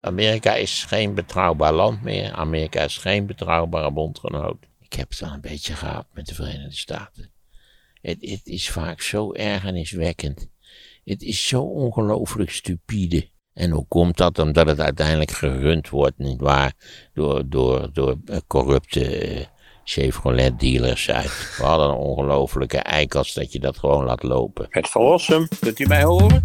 Amerika is geen betrouwbaar land meer. Amerika is geen betrouwbare bondgenoot. Ik heb het al een beetje gehad met de Verenigde Staten. Het, het is vaak zo ergerniswekkend. Het is zo ongelooflijk stupide. En hoe komt dat? Omdat het uiteindelijk gerund wordt, nietwaar? Door, door, door eh, corrupte eh, Chevrolet dealers uit. We hadden een ongelofelijke eikels dat je dat gewoon laat lopen. Het verlossen, kunt u mij horen?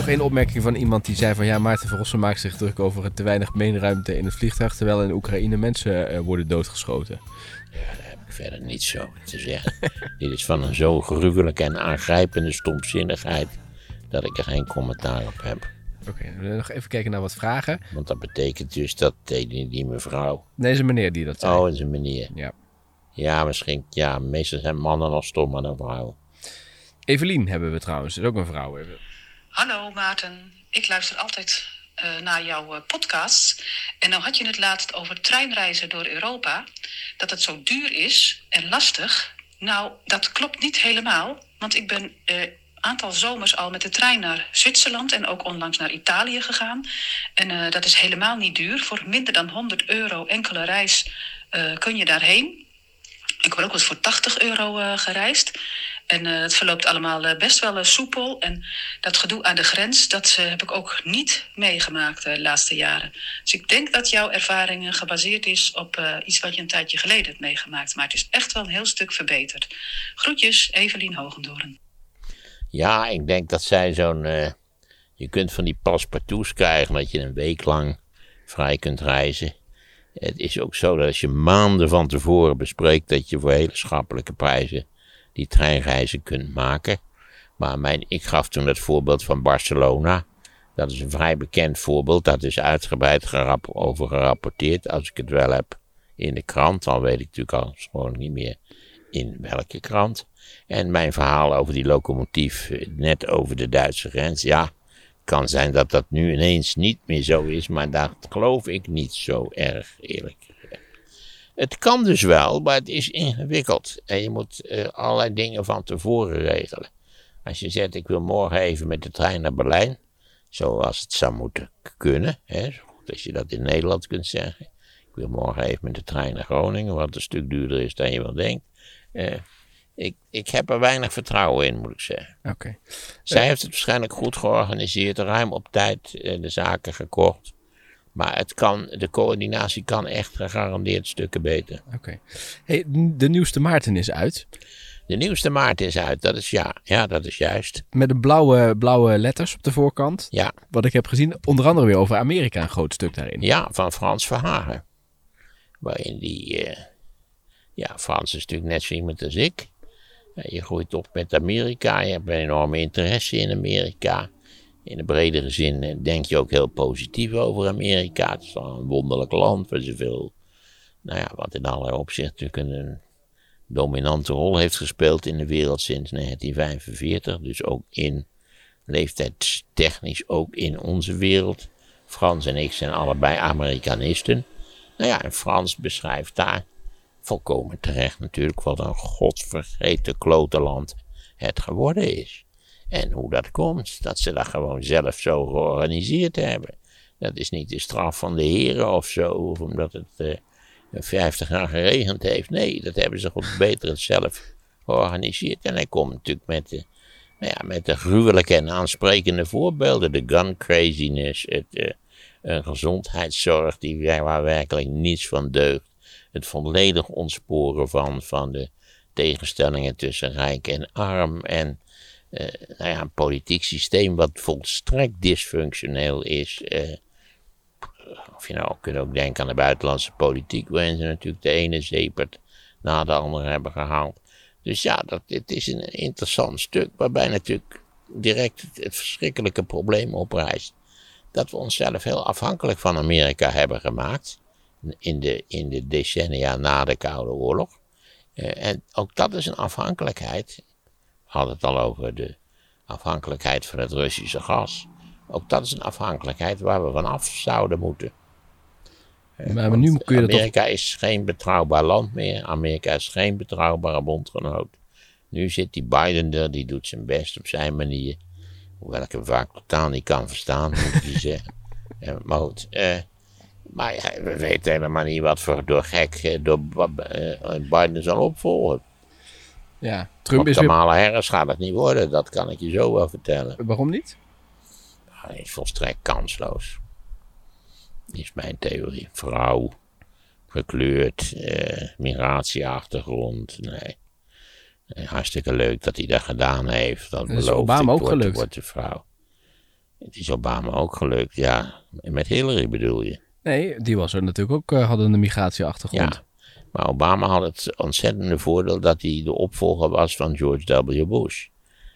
Nog één opmerking van iemand die zei van ja, Maarten Verrossen maakt zich druk over te weinig beenruimte in het vliegtuig, terwijl in Oekraïne mensen eh, worden doodgeschoten. Ja, daar heb ik verder niet zo te zeggen. Dit is van een zo gruwelijke en aangrijpende stomzinnigheid dat ik er geen commentaar op heb. Oké, we nog even kijken naar wat vragen. Want dat betekent dus dat die, die mevrouw. Nee, is een meneer die dat zei. Oh, is een meneer. Ja. Ja, misschien. Ja, meestal zijn mannen nog stommer dan vrouwen. Evelien hebben we trouwens, is ook een vrouw. Even. Hallo Maarten, ik luister altijd eh, naar jouw uh, podcasts. En nou had je het laatst over treinreizen door Europa. Dat het zo duur is en lastig. Nou, dat klopt niet helemaal. Want ik ben een aantal zomers al met de trein naar Zwitserland en ook onlangs naar Italië gegaan. En dat is helemaal niet duur. Voor minder dan 100 euro enkele reis kun je daarheen. Ik heb ook eens voor 80 euro gereisd. En uh, het verloopt allemaal uh, best wel uh, soepel. En dat gedoe aan de grens, dat heb ik ook niet meegemaakt de laatste jaren. Dus ik denk dat jouw ervaring gebaseerd is op iets wat je een tijdje geleden hebt meegemaakt. Maar het is echt wel een heel stuk verbeterd. Groetjes, Evelien Hogendoren. Ja, ik denk dat zij zo'n... je kunt van die paspartouts krijgen dat je een week lang vrij kunt reizen. Het is ook zo dat als je maanden van tevoren bespreekt dat je voor hele schappelijke prijzen die treinreizen kunt maken. Maar mijn, ik gaf toen het voorbeeld van Barcelona. Dat is een vrij bekend voorbeeld. Dat is uitgebreid gerap over gerapporteerd. Als ik het wel heb in de krant, dan weet ik natuurlijk al gewoon niet meer in welke krant. En mijn verhaal over die locomotief net over de Duitse grens. Ja, kan zijn dat dat nu ineens niet meer zo is, maar dat geloof ik niet zo erg eerlijk het kan dus wel, maar het is ingewikkeld. En je moet uh, allerlei dingen van tevoren regelen. Als je zegt, ik wil morgen even met de trein naar Berlijn. Zoals het zou moeten kunnen. Hè, zo goed als je dat in Nederland kunt zeggen. Ik wil morgen even met de trein naar Groningen, wat een stuk duurder is dan je wel denkt. Uh, ik, ik heb er weinig vertrouwen in, moet ik zeggen. Oké. Zij heeft het waarschijnlijk goed georganiseerd, ruim op tijd uh, de zaken gekocht. Maar het kan, de coördinatie kan echt gegarandeerd stukken beter. Oké. Hey, de nieuwste Maarten is uit. De nieuwste Maarten is uit, dat is ja. Ja, dat is juist. Met een blauwe, blauwe letters op de voorkant. Ja. Wat ik heb gezien, onder andere weer over Amerika een groot stuk daarin. Ja, van Frans Verhagen. Waarin die, uh, ja, Frans is natuurlijk net zo iemand als ik. Je groeit op met Amerika, je hebt een enorme interesse in Amerika in de bredere zin denk je ook heel positief over Amerika. Het is een wonderlijk land waar ze veel, nou ja, wat in allerlei opzichten natuurlijk een, dominante rol heeft gespeeld in de wereld sinds 1945. Dus ook in leeftijdstechnisch, ook in onze wereld. Frans en ik zijn allebei Amerikanisten. Nou ja, en Frans beschrijft daar volkomen terecht natuurlijk wat een godvergeten klote land het geworden is. En hoe dat komt, dat ze dat gewoon zelf zo georganiseerd hebben. Dat is niet de straf van de heren of zo, of omdat het uh, 50 jaar geregend heeft. Nee, dat hebben ze goed beter zelf georganiseerd. En hij komt natuurlijk met de, nou ja, met de gruwelijke en aansprekende voorbeelden. De gun craziness, het, uh, een gezondheidszorg die, waar werkelijk niets van deugt. Het volledig ontsporen van, van de tegenstellingen tussen rijk en arm. En uh, nou ja, een politiek systeem wat volstrekt dysfunctioneel is. Uh, of je nou kunt ook denken aan de buitenlandse politiek, waarin ze natuurlijk de ene zeepert na de andere hebben gehaald. Dus ja, dat, dit is een interessant stuk, waarbij natuurlijk direct het, het verschrikkelijke probleem oprijst. Dat we onszelf heel afhankelijk van Amerika hebben gemaakt. In de, in de decennia na de Koude Oorlog. Uh, en ook dat is een afhankelijkheid hadden het al over de afhankelijkheid van het Russische gas. Ook dat is een afhankelijkheid waar we vanaf zouden moeten. Maar, nu kun je Amerika is geen betrouwbaar land meer. Amerika is geen betrouwbare bondgenoot. Nu zit die Biden er, die doet zijn best op zijn manier. Hoewel ik hem vaak totaal niet kan verstaan, moet je zeggen. Maar goed. eh, maar ja, we weten helemaal niet wat voor door gek eh, door eh, Biden zal opvolgen. Ja, Trump Op is weer... Kamala Harris gaat het niet worden, dat kan ik je zo wel vertellen. Waarom niet? Hij is volstrekt kansloos. Is mijn theorie. Vrouw, gekleurd, eh, migratieachtergrond. Nee. Eh, hartstikke leuk dat hij dat gedaan heeft. Dat is Obama ook gelukt. Wordt de vrouw. Het is Obama ook gelukt, ja. Met Hillary bedoel je? Nee, die was er natuurlijk ook, eh, hadden een migratieachtergrond. Ja. Maar Obama had het ontzettende voordeel dat hij de opvolger was van George W. Bush.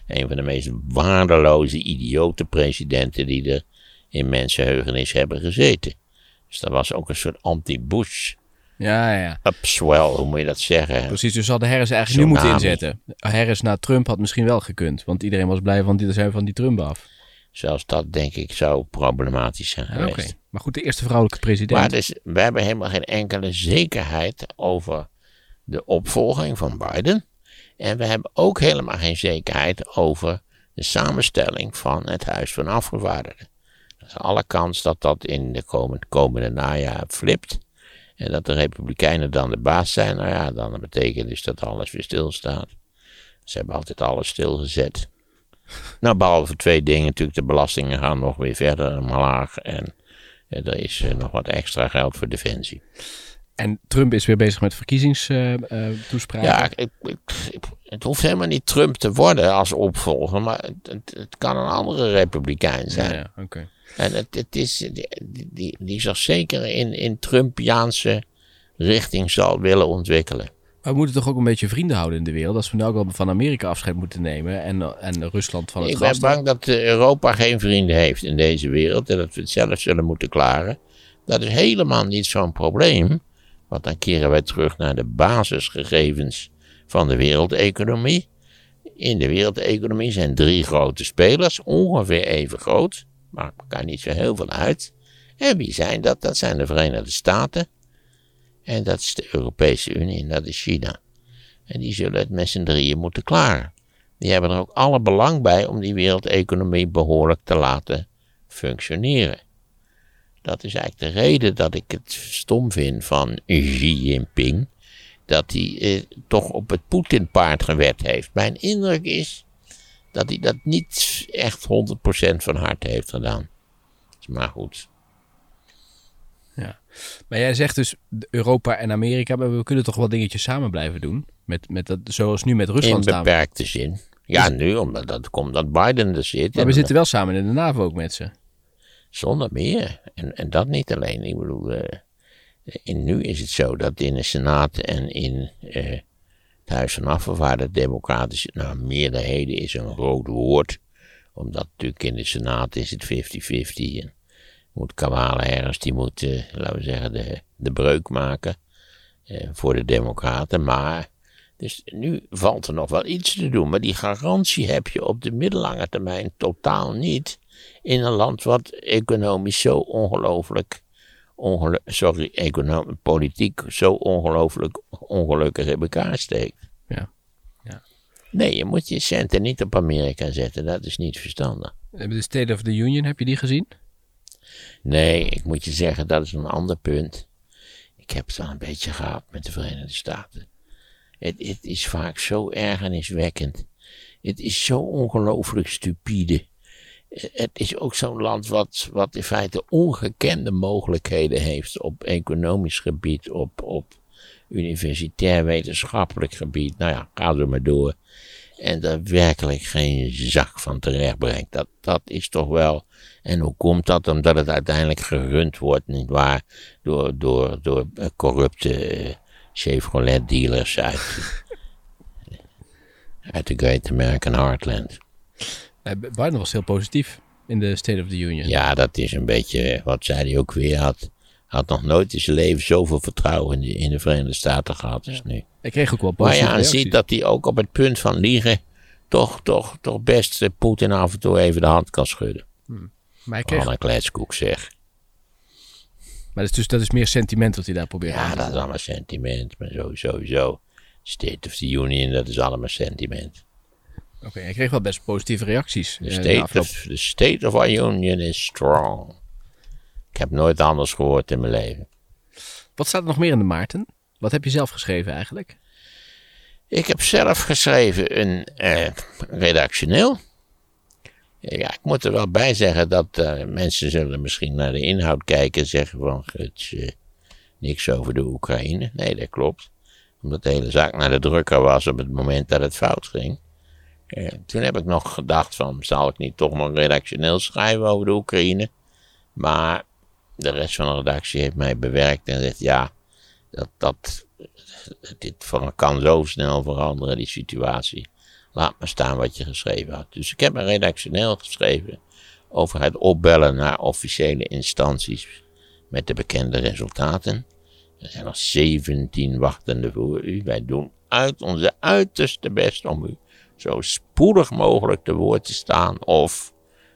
Een van de meest waardeloze, idiote presidenten die er in mensenheugenis hebben gezeten. Dus dat was ook een soort anti-Bush Ja, ja. upswell, hoe moet je dat zeggen? Precies, dus hadden Harris eigenlijk nu moeten inzetten. Harris na Trump had misschien wel gekund. Want iedereen was blij van die zijn van die Trump af. Zelfs dat denk ik zou problematisch zijn Ja, Oké. Maar goed, de eerste vrouwelijke president. Maar we hebben helemaal geen enkele zekerheid over de opvolging van Biden. En we hebben ook helemaal geen zekerheid over de samenstelling van het Huis van Afgevaardigden. Er is alle kans dat dat in de komende, komende najaar flipt. En dat de Republikeinen dan de baas zijn. Nou ja, dan betekent dus dat alles weer stilstaat. Ze hebben altijd alles stilgezet. Nou, behalve twee dingen natuurlijk. De belastingen gaan nog weer verder omlaag. En er is eh, nog wat extra geld voor defensie. En Trump is weer bezig met verkiezingstoespraken. Ja, ik, ik- ik- het hoeft helemaal niet Trump te worden als opvolger, maar het, het, kan een andere republikein zijn. ja, ja, oké. En het, het is, die, die, die zich zeker in, in Trumpiaanse richting zal willen ontwikkelen. Maar we moeten toch ook een beetje vrienden houden in de wereld. Als we nu ook wel van Amerika afscheid moeten nemen. En, en Rusland van het Ik ben bang dat Europa geen vrienden heeft in deze wereld en dat we het zelf zullen moeten klaren. Dat is helemaal niet zo'n probleem, want dan keren wij terug naar de basisgegevens van de wereldeconomie. In de wereldeconomie zijn drie grote spelers, ongeveer even groot, maakt elkaar niet zo heel veel uit. En wie zijn dat? Dat zijn de Verenigde Staten. En dat is de Europese Unie en dat is China. En die zullen het met z'n drieën moeten klaren. Die hebben er ook alle belang bij om die wereldeconomie behoorlijk te laten functioneren. Dat is eigenlijk de reden dat ik het stom vind van Xi Jinping. Dat hij eh, toch op het Poetin-paard gewet heeft. Mijn indruk is dat hij dat niet echt 100% van harte heeft gedaan. Maar goed. Maar jij zegt dus Europa en Amerika. Maar we kunnen toch wel dingetjes samen blijven doen. Met, met dat, zoals nu met In Rusland we. beperkte zin. Ja, nu, omdat dat komt dat Biden er zit. Maar we zitten wel samen in de NAVO ook met ze. Zonder meer. En, en dat niet alleen. Ik bedoel, eh, in, nu is het zo dat in de Senaat en in eh, het Huis van Afgevaardigden democratische nou, meerderheden is een groot woord. Omdat natuurlijk in de Senaat is het 50-50. Moet Kamala Harris, die moet, eh, laten we zeggen, de, de breuk maken eh, voor de democraten. Maar, dus nu valt er nog wel iets te doen. Maar die garantie heb je op de middellange termijn totaal niet in een land wat economisch zo ongelooflijk, sorry, economisch, politiek zo ongelooflijk ongelukkig in elkaar steekt. Ja. Ja. Nee, je moet je centen niet op Amerika zetten, dat is niet verstandig. De State of the Union, heb je die gezien? Nee, ik moet je zeggen, dat is een ander punt. Ik heb het wel een beetje gehad met de Verenigde Staten. Het, het is vaak zo ergerniswekkend. Het is zo ongelooflijk stupide. Het is ook zo'n land wat, wat in feite ongekende mogelijkheden heeft op economisch gebied, op, op universitair wetenschappelijk gebied. Nou ja, ga er maar door. En daar werkelijk geen zak van terecht brengt. Dat, dat is toch wel. En hoe komt dat? Omdat het uiteindelijk gerund wordt, nietwaar? Door, door, door eh, corrupte eh, Chevrolet dealers uit, uit de Great American Heartland. Nee, Biden was heel positief in de State of the Union. Ja, dat is een beetje, wat zei hij ook weer, had, had nog nooit in zijn leven zoveel vertrouwen in de, in de Verenigde Staten gehad als nu. Ik kreeg ook wel positieve aan reacties. ziet dat hij ook op het punt van liegen toch, toch, toch best eh, Poetin af en toe even de hand kan schudden. Maar, hij kreeg, Anne Kletskoek zeg. maar dat is, dus, dat is meer sentiment wat hij daar probeert Ja, dat is allemaal sentiment, maar zo, sowieso. State of the Union, dat is allemaal sentiment. Oké, hij kreeg wel best positieve reacties. The eh, state, afloop. of, the state of our union is strong. Ik heb nooit anders gehoord in mijn leven. Wat staat er nog meer in de Maarten? Wat heb je zelf geschreven eigenlijk? Ik heb zelf geschreven een eh, redactioneel. Ja, ik moet er wel bij zeggen dat eh, mensen zullen misschien naar de inhoud kijken en zeggen van het eh, niks over de Oekraïne. Nee, dat klopt. Omdat de hele zaak naar de drukker was op het moment dat het fout ging. Toen heb ik nog gedacht van zal ik niet toch nog redactioneel schrijven over de Oekraïne. Maar de rest van de redactie heeft mij bewerkt en zegt ja, dat, dit kan zo snel veranderen, die situatie. Laat maar staan wat je geschreven had. Dus ik heb een redactioneel geschreven over het opbellen naar officiële instanties met de bekende resultaten. Er zijn nog 17 wachtende voor u. Wij doen uit onze uiterste best om u zo spoedig mogelijk te woord te staan of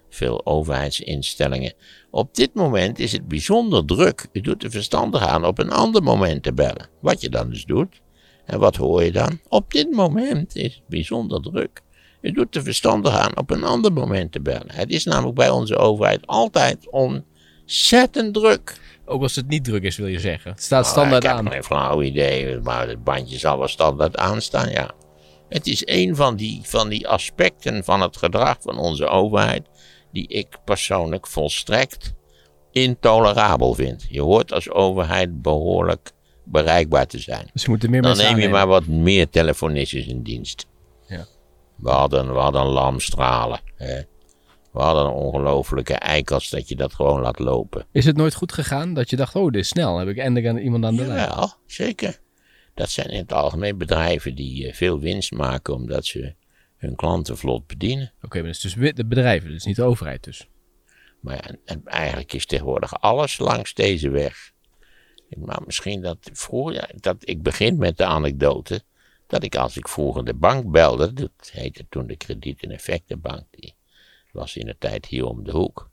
veel overheidsinstellingen. Op dit moment is het bijzonder druk. U doet er verstandig aan op een ander moment te bellen. Wat je dan dus doet. En wat hoor je dan? Op dit moment is het bijzonder druk. U doet er verstandig aan op een ander moment te bellen. Het is namelijk bij onze overheid altijd ontzettend druk. Ook als het niet druk is, wil je zeggen. Het staat Nou, standaard ik aan. heb geen flauw idee, maar het bandje zal wel standaard aanstaan, ja. Het is een van die, van die aspecten van het gedrag van onze overheid die ik persoonlijk volstrekt intolerabel vind. Je hoort als overheid behoorlijk bereikbaar te zijn. Dus er meer Dan neem je aannemen. maar wat meer telefonistjes in dienst. Ja. We hadden, we hadden lamstralen. Hè. We hadden een ongelofelijke eikels dat je dat gewoon laat lopen. Is het nooit goed gegaan dat je dacht, oh, dit is snel. Heb ik eindelijk iemand aan de lijn. Jawel, zeker. Dat zijn in het algemeen bedrijven die eh, veel winst maken omdat ze hun klanten vlot bedienen. Oké, maar dat is dus de bedrijven, dus niet de overheid dus. Maar ja, en- en eigenlijk is tegenwoordig alles langs deze weg. Maar misschien dat vroeger, dat ik begin met de anekdote, dat ik als ik vroeger de bank belde, dat heette toen de krediet- en effectenbank, die was in de tijd hier om de hoek.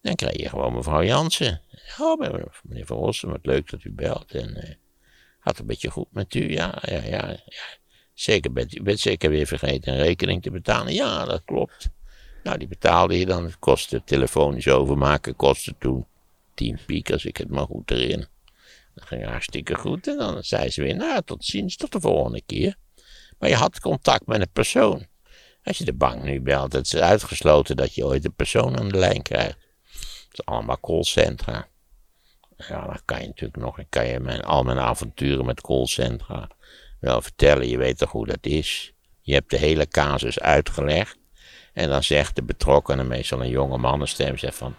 Dan kreeg je gewoon mevrouw Jansen. Oh, meneer Van Rossum, wat leuk dat u belt. En eh, had een beetje goed met u, ja, ja, ja. ja. Zeker bent bent zeker weer vergeten een rekening te betalen. Ja, dat klopt. Nou, die betaalde je dan. Het kostte telefonisch overmaken, kostte toen 10 piek, als ik het maar goed herinner. Dat ging hartstikke goed. En dan zei ze weer, nou, tot ziens, tot de volgende keer. Maar je had contact met een persoon. Als je de bank nu belt, het is uitgesloten dat je ooit een persoon aan de lijn krijgt. Het is allemaal callcentra. Ja, dan kan je natuurlijk nog, kan je mijn, al mijn avonturen met callcentra wel vertellen. Je weet toch hoe dat is. Je hebt de hele casus uitgelegd. En dan zegt de betrokkenen, meestal een jonge mannenstem, zegt van...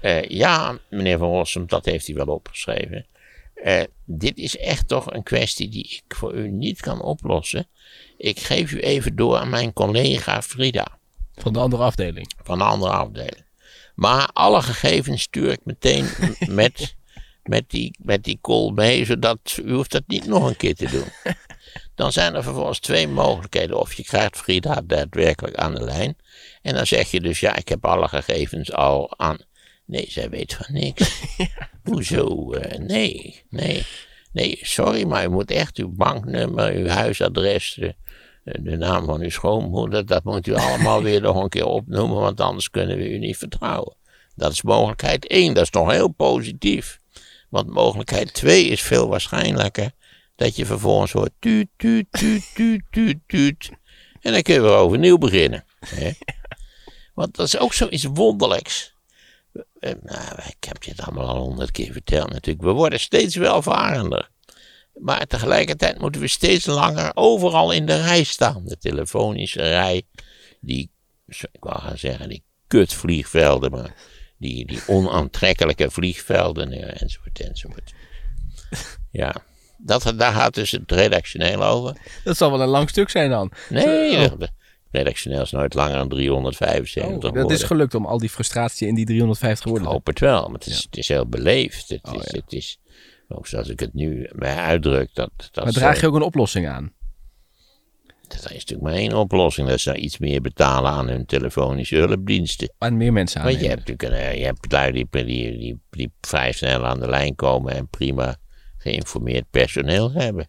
eh, ja, meneer Van Rossum, dat heeft hij wel opgeschreven. Eh, dit is echt toch een kwestie die ik voor u niet kan oplossen. Ik geef u even door aan mijn collega Frida Van de andere afdeling. van de andere afdeling. Maar alle gegevens stuur ik meteen met, met, die, met die call mee, zodat u hoeft dat niet nog een keer te doen. Dan zijn er vervolgens twee mogelijkheden. Of je krijgt Frida daadwerkelijk aan de lijn. En dan zeg je dus, ja, ik heb alle gegevens al aan. Nee, zij weet van niks. Hoezo? Eh, nee, nee. Nee, sorry, maar u moet echt uw banknummer, uw huisadres, de, de naam van uw schoonmoeder, dat moet u allemaal weer nog een keer opnoemen, want anders kunnen we u niet vertrouwen. Dat is mogelijkheid 1, dat is nog heel positief. Want mogelijkheid 2 is veel waarschijnlijker dat je vervolgens hoort tuut, tuut, tuut, tuut, tuut, tuut. En dan kun je weer overnieuw beginnen. Hè? Want dat is ook zoiets wonderlijks. Eh, Nou, ik heb je het allemaal al honderd keer verteld natuurlijk. We worden steeds welvarender. Maar tegelijkertijd moeten we steeds langer overal in de rij staan. De telefonische rij, die, ik wou gaan zeggen, die kutvliegvelden, maar die, die onaantrekkelijke vliegvelden, eh, enzovoort, enzovoort. Ja, dat, daar gaat dus het redactioneel over. Dat zal wel een lang stuk zijn dan. Nee, de- redactioneel is nooit langer dan 375 Oh, dat woorden. is gelukt om al die frustratie in die 350 woorden Ik te hoop het wel, maar het is, het is heel beleefd. Het, Oh, is, ja. het is, ook zoals ik het nu mij uitdruk, dat, dat, Maar draag je ook een oplossing aan? dat is natuurlijk maar één oplossing. Dat ze iets meer betalen aan hun telefonische hulpdiensten. Aan meer mensen Want aannemen? je hebt natuurlijk een, je hebt lui die, die, die, die vrij snel aan de lijn komen en prima geïnformeerd personeel hebben.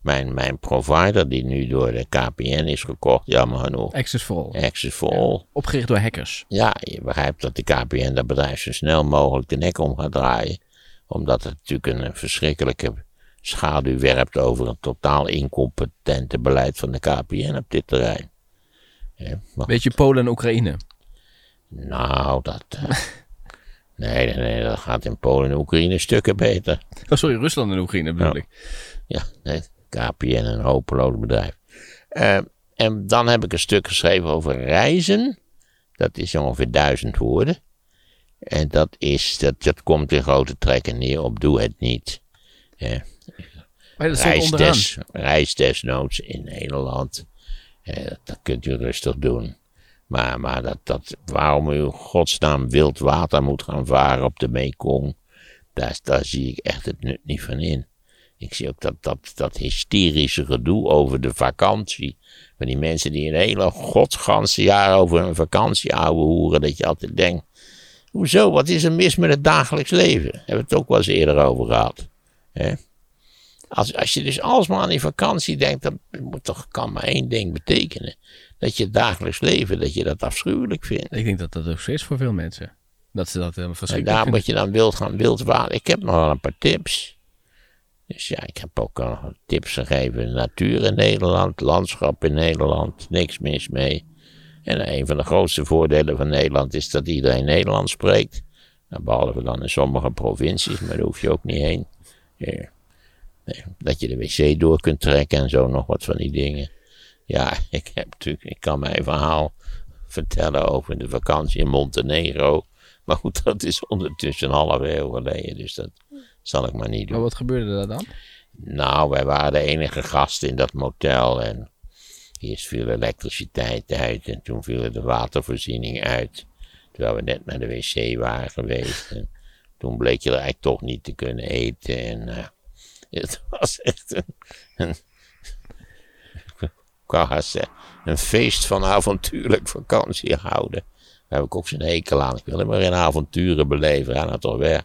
Mijn, mijn provider, die nu door de KPN is gekocht, jammer genoeg. Access for All. Access for All. Opgericht door hackers. Ja, je begrijpt dat de KPN dat bedrijf zo snel mogelijk de nek om gaat draaien. Omdat het natuurlijk een verschrikkelijke schaduw werpt over een totaal incompetente beleid van de KPN op dit terrein. Ja, maar Weet je Polen en Oekraïne? Nou, dat. nee, nee, nee, dat gaat in Polen en Oekraïne stukken beter. Oh, sorry, Rusland en Oekraïne bedoel Ja. ik. Ja, nee, KPN een hopeloos bedrijf. Eh, en dan heb ik een stuk geschreven over reizen. Dat is ongeveer duizend woorden. En dat, is, dat, dat komt in grote trekken neer op doe het niet. Reis, des, reis desnoods in Nederland. Eh, dat kunt u rustig doen. Maar, maar dat, dat, waarom u godsnaam wild water moet gaan varen op de Mekong, daar, zie ik echt het nut niet van in. Ik zie ook dat, dat, dat hysterische gedoe over de vakantie. Van die mensen die een hele godsganse jaar over hun vakantie ouwe hoeren. Dat je altijd denkt, hoezo, wat is er mis met het dagelijks leven? Hebben we het ook wel eens eerder over gehad. Hè? Als, als je dus alsmaar aan die vakantie denkt, dan moet toch, kan maar één ding betekenen. Dat je het dagelijks leven, dat je dat afschuwelijk vindt. Ik denk dat dat ook zo is voor veel mensen. Dat ze dat helemaal En verschrikkelijk daar vinden. moet je dan wild gaan wild water. Ik heb nog wel een paar tips. Dus ja, ik heb ook al tips gegeven. Natuur in Nederland, landschap in Nederland, niks mis mee. En een van de grootste voordelen van Nederland is dat iedereen Nederlands spreekt. Nou, Behalve dan in sommige provincies, maar daar hoef je ook niet heen. Ja. Nee, dat je de wc door kunt trekken en zo, nog wat van die dingen. Ja, ik, heb natuurlijk, ik kan mijn verhaal vertellen over de vakantie in Montenegro. Maar goed, dat is ondertussen een half eeuw geleden, dus dat zal ik maar niet doen. Maar wat gebeurde er dan? Nou, wij waren de enige gasten in dat motel en eerst viel elektriciteit uit en toen viel de watervoorziening uit. Terwijl we net naar de wc waren geweest en toen bleek je er eigenlijk toch niet te kunnen eten en eh, het was echt een, een, haast zeggen, een feest van avontuurlijk vakantie houden. Daar heb ik ook zo'n hekel aan. Ik wil helemaal geen avonturen beleven, ga nou toch weg.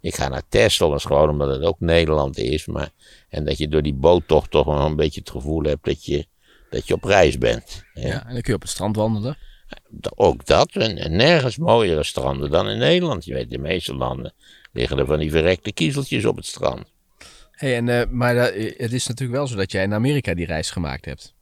Ik ga naar Texel, dat is gewoon omdat het ook Nederland is. Maar, en dat je door die boottocht toch wel een beetje het gevoel hebt dat je, dat je op reis bent. Ja. Ja. en dan kun je op het strand wandelen. Ook dat. En, en nergens mooiere stranden dan in Nederland. Je weet, in de meeste landen liggen er van die verrekte kiezeltjes op het strand. Hey, en, eh, maar eh, het is natuurlijk wel zo dat jij in Amerika die reis gemaakt hebt.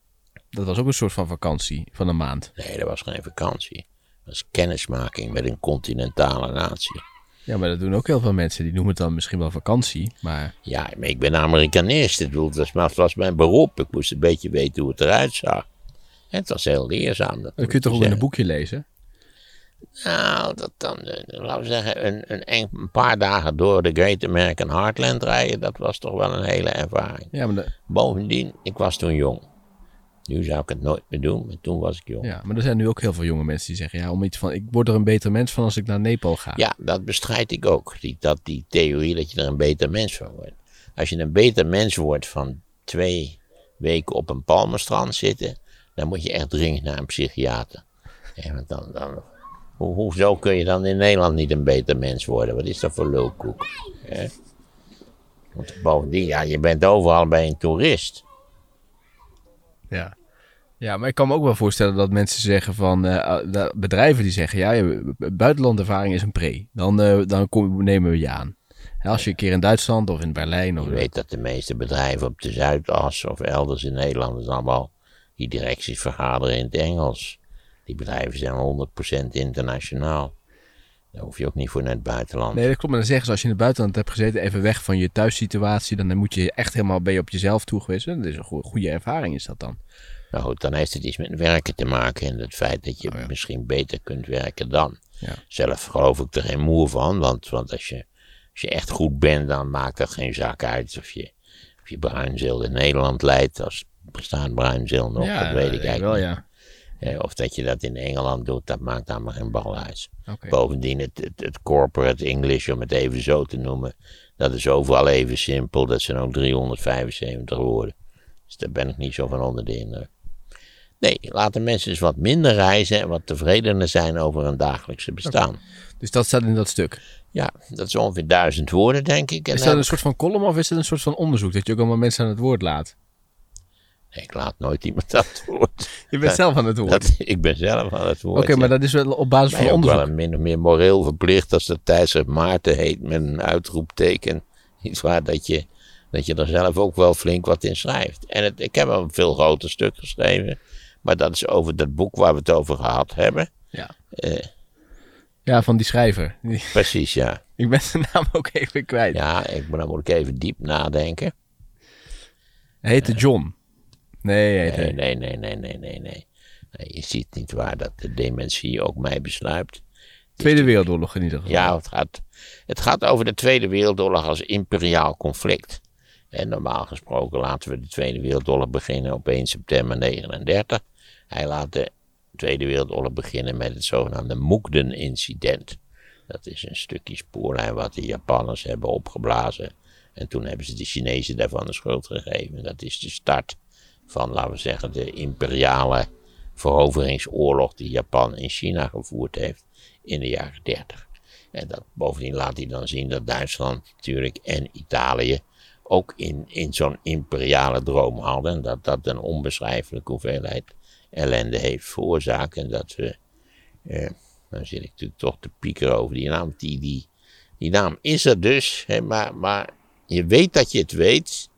Dat was ook een soort van vakantie van een maand. Nee, dat was geen vakantie. Dat was kennismaking met een continentale natie. Ja, maar dat doen ook heel veel mensen. Die noemen het dan misschien wel vakantie. Maar Ja, maar ik ben Amerikanist. Ik bedoel, dat was, mijn beroep. Ik moest een beetje weten hoe het eruit zag. En het was heel leerzaam. Dat dat kun je toch ook in een boekje lezen? Nou, dat dan, eh, laten we zeggen, een, een, en- een paar dagen door de Great American Heartland rijden, dat was toch wel een hele ervaring. Ja, maar, de- Bovendien, ik was toen jong. Nu zou ik het nooit meer doen, maar toen was ik jong. Ja, ja, maar er zijn nu ook heel veel jonge mensen die zeggen... Ja, om iets van, ik word er een beter mens van als ik naar Nepal ga. dat bestrijd ik ook. Die, dat, die theorie dat je er een beter mens van wordt. Als je een beter mens wordt van twee weken op een palmenstrand zitten, dan moet je echt dringend naar een psychiater. Ja, want dan, dan, hoe, hoezo kun je dan in Nederland niet een beter mens worden? Wat is dat voor lulkoek? Hè? Want bovendien, ja, je bent overal bij een toerist. Ja. Ja, maar ik kan me ook wel voorstellen dat mensen zeggen van... eh, dat bedrijven die zeggen, ja, buitenlandervaring is een pre. Dan, eh, dan kom, nemen we je aan. En als je een keer in Duitsland of in Berlijn... Of, Je weet dat de meeste bedrijven op de Zuidas of elders in Nederland is allemaal die directies vergaderen in het Engels. Die bedrijven zijn 100% internationaal. Daar hoef je ook niet voor naar het buitenland. Nee, dat klopt. Maar dan zeggen ze, als je in het buitenland hebt gezeten, even weg van je thuissituatie, dan moet je echt helemaal ben je op jezelf toegewezen. Dat is een goe- goede ervaring, is dat dan? Nou goed, dan heeft het iets met werken te maken en het feit dat je Oh ja. misschien beter kunt werken dan. Ja. Zelf geloof ik er geen moer van, want, want als, je, als je echt goed bent, dan maakt dat geen zak uit of je, of je bruinzeel in Nederland leidt. Als bestaat bruinzeel nog, dat weet ik eigenlijk wel, ja. Of dat je dat in Engeland doet, dat maakt allemaal geen bal uit. Bovendien, het, het, het corporate English, om het even zo te noemen, dat is overal even simpel. Dat zijn ook 375 woorden. Dus daar ben ik niet zo van onder de indruk. Nee, laten mensen eens wat minder reizen en wat tevredener zijn over hun dagelijkse bestaan. Dus dat staat in dat stuk. Ja, dat is ongeveer duizend woorden, denk ik. En Is dat een soort van column of is het een soort van onderzoek? Dat je ook allemaal mensen aan het woord laat? Ik- ik laat nooit iemand aan het woord. Je bent zelf aan het woord. Dat, ik ben zelf aan het woord. Oké, maar dat is wel op basis van ook onderzoek. wel een min of meer moreel verplicht als dat tijdschrift Maarten heet met een uitroepteken. Iets waar dat je, dat je er zelf ook wel flink wat in schrijft. En het, ik heb wel een veel groter stuk geschreven. Maar dat is over dat boek waar we het over gehad hebben. Ja. Eh, Ja, van die schrijver. Precies, ja. Ik ben zijn naam ook even kwijt. Ja, ik, dan moet ik even diep nadenken. Hij heette John. Nee. Nee, nee, nee, nee, nee, nee, nee. Nee, Je ziet niet waar dat de dementie ook mij besluit. Tweede Wereldoorlog in ieder geval. Ja, het gaat, het gaat over de Tweede Wereldoorlog als imperiaal conflict. En normaal gesproken laten we de Tweede Wereldoorlog beginnen op 1 september 39. Hij laat de Tweede Wereldoorlog beginnen met het zogenaamde Mukden-incident. Dat is een stukje spoorlijn wat de Japanners hebben opgeblazen. En toen hebben ze de Chinezen daarvan de schuld gegeven. Dat is de start van, laten we zeggen, de imperiale veroveringsoorlog die Japan in China gevoerd heeft in de jaren 30. En dat, bovendien laat hij dan zien dat Duitsland natuurlijk en Italië ook in, in zo'n imperiale droom hadden. En dat dat een onbeschrijfelijke hoeveelheid ellende heeft veroorzaakt. En dat we, eh, dan zit ik natuurlijk toch te piekeren over die naam. Die, die, die naam is er dus, hè, maar, maar je weet dat je het weet.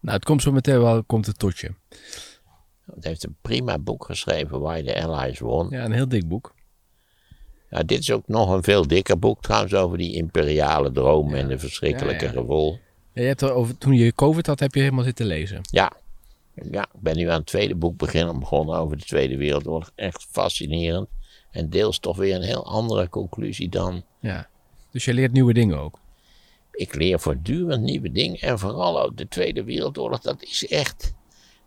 Nou, het komt zo meteen wel, komt het tot je. Het heeft een prima boek geschreven waar de Allies won. Ja, een heel dik boek. Ja, dit is ook nog een veel dikker boek trouwens over die imperiale droom en de verschrikkelijke Ja, ja. gevolgen. Je hebt er over, toen je COVID had, heb je helemaal zitten lezen. Ja. ja, ik ben nu aan het tweede boek beginnen, begonnen over de Tweede Wereldoorlog. Echt fascinerend. En deels toch weer een heel andere conclusie dan. Ja. Dus je leert nieuwe dingen ook. Ik leer voortdurend nieuwe dingen. En vooral ook de Tweede Wereldoorlog, dat is echt.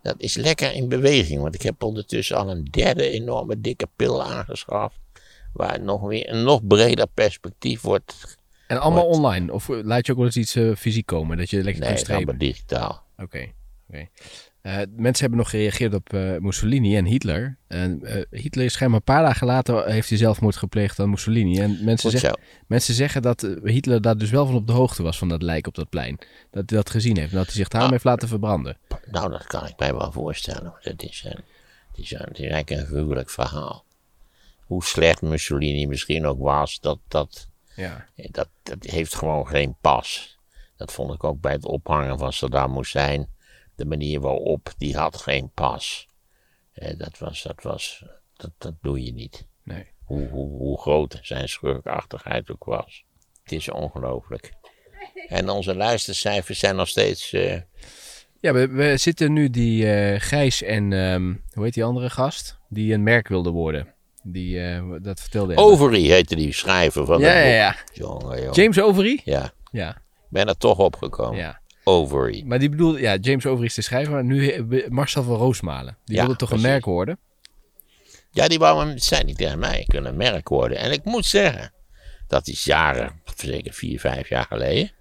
Dat is lekker in beweging. Want ik heb ondertussen al een derde enorme dikke pil aangeschaft. Waar nog weer een nog breder perspectief wordt. En allemaal Wordt- online? Of laat je ook wel eens iets eh, fysiek komen, dat je lekker Nee, is strepen? allemaal digitaal. Oké. oké. Eh, mensen hebben nog gereageerd op eh, Mussolini en Hitler. En eh, Hitler is schijnbaar een paar dagen later heeft hij zelfmoord gepleegd aan Mussolini. En mensen, zeggen, mensen zeggen dat Hitler daar dus wel van op de hoogte was van dat lijk op dat plein. Dat hij dat gezien heeft en dat hij zich daarom Ah. heeft laten verbranden. Nou, dat kan ik mij wel voorstellen. Dat is, een, het is, een, het is eigenlijk een gruwelijk verhaal. Hoe slecht Mussolini misschien ook was, dat, dat, Ja. dat, dat heeft gewoon geen pas. Dat vond ik ook bij het ophangen van Saddam Hussein. De manier waarop, die had geen pas. Eh, dat was, dat was, dat, dat doe je niet. Nee. Hoe, hoe, hoe groot zijn schurkachtigheid ook was. Het is ongelooflijk. En onze luistercijfers zijn nog steeds... eh, Ja, we, we zitten nu die eh, Gijs en ehm, hoe heet die andere gast? Die een merk wilde worden. Die, eh, dat vertelde. Overy heette die schrijver van Ja, dat ja, ja. Jongen, jongen. James Overy? Ja, Ja, ik ben er toch opgekomen. ja. Overy. Maar die bedoelde, ja, James Overy is de schrijver, maar nu Marcel van Roosmalen. Die Ja, wilde toch precies. een merk worden? Ja, die wou hem, zei niet tegen mij, kunnen een merk worden. En ik moet zeggen, dat is jaren, zeker vier, vijf jaar geleden.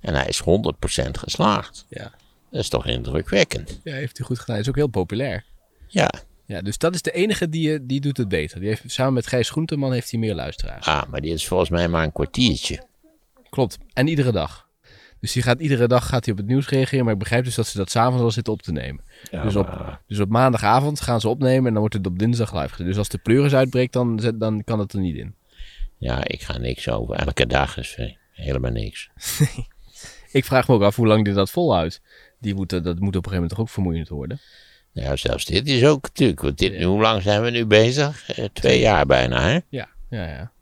En hij is 100% geslaagd. Ja. Dat is toch indrukwekkend. Ja, heeft hij goed gedaan. Is ook heel populair. Ja, Ja, dus dat is de enige die, eh, die doet het beter. Die heeft, samen met Gijs Groenteman heeft hij meer luisteraars. ah, maar die is volgens mij maar een kwartiertje. Klopt. En iedere dag. Dus die gaat iedere dag gaat hij op het nieuws reageren. Maar ik begrijp dus dat ze dat s'avonds al zitten op te nemen. Ja, dus, op, maar- dus op maandagavond gaan ze opnemen en dan wordt het op dinsdag live gezet. Dus als de pleuris uitbreekt, dan, dan kan het er niet in. ja, ik ga niks over. Elke dag is eh, helemaal niks. Ik vraag me ook af hoe lang dit dat volhoudt. Die moeten, dat moet op een gegeven moment toch ook vermoeiend worden. Ja, zelfs dit is ook natuurlijk. Want dit, hoe lang zijn we nu bezig? Eh, twee jaar bijna, hè? Ja, ja, ja.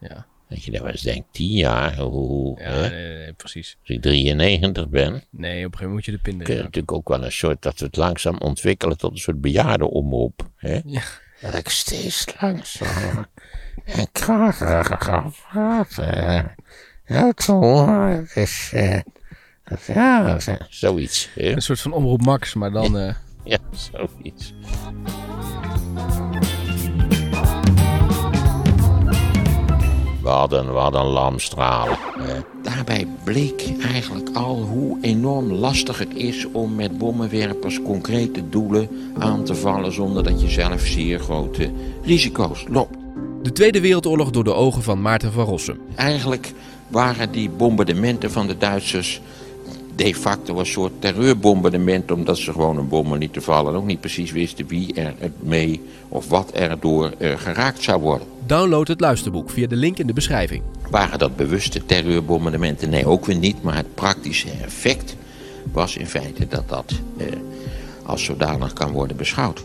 Ja, Dat je dan wel eens denkt, tien jaar, hoe, ja nee, nee, nee, precies. Als ik 93 ben, Nee, op een gegeven moment moet je de pin kun je erin. natuurlijk ook wel een soort, dat we het langzaam ontwikkelen tot een soort bejaardenomroep. Hè? Ja. Dat ik steeds langzamer en krachtiger ga praten. Ja, toch, het is, eh, dat- ja, zoiets. Hè? Een soort van omroep Max, maar dan... eh, Ja, zoiets. Wat een, wat een lamstralen. Daarbij bleek eigenlijk al hoe enorm lastig het is om met bommenwerpers concrete doelen aan te vallen zonder dat je zelf zeer grote risico's loopt. De Tweede Wereldoorlog door de ogen van Maarten van Rossum. Eigenlijk waren die bombardementen van de Duitsers de facto een soort terreurbombardement, omdat ze gewoon een bommen lieten vallen en ook niet precies wisten wie er mee of wat er door eh, geraakt zou worden. Download het luisterboek via de link in de beschrijving. Waren dat bewuste terreurbombardementen? Nee, ook weer niet, maar het praktische effect was in feite dat dat eh, als zodanig kan worden beschouwd.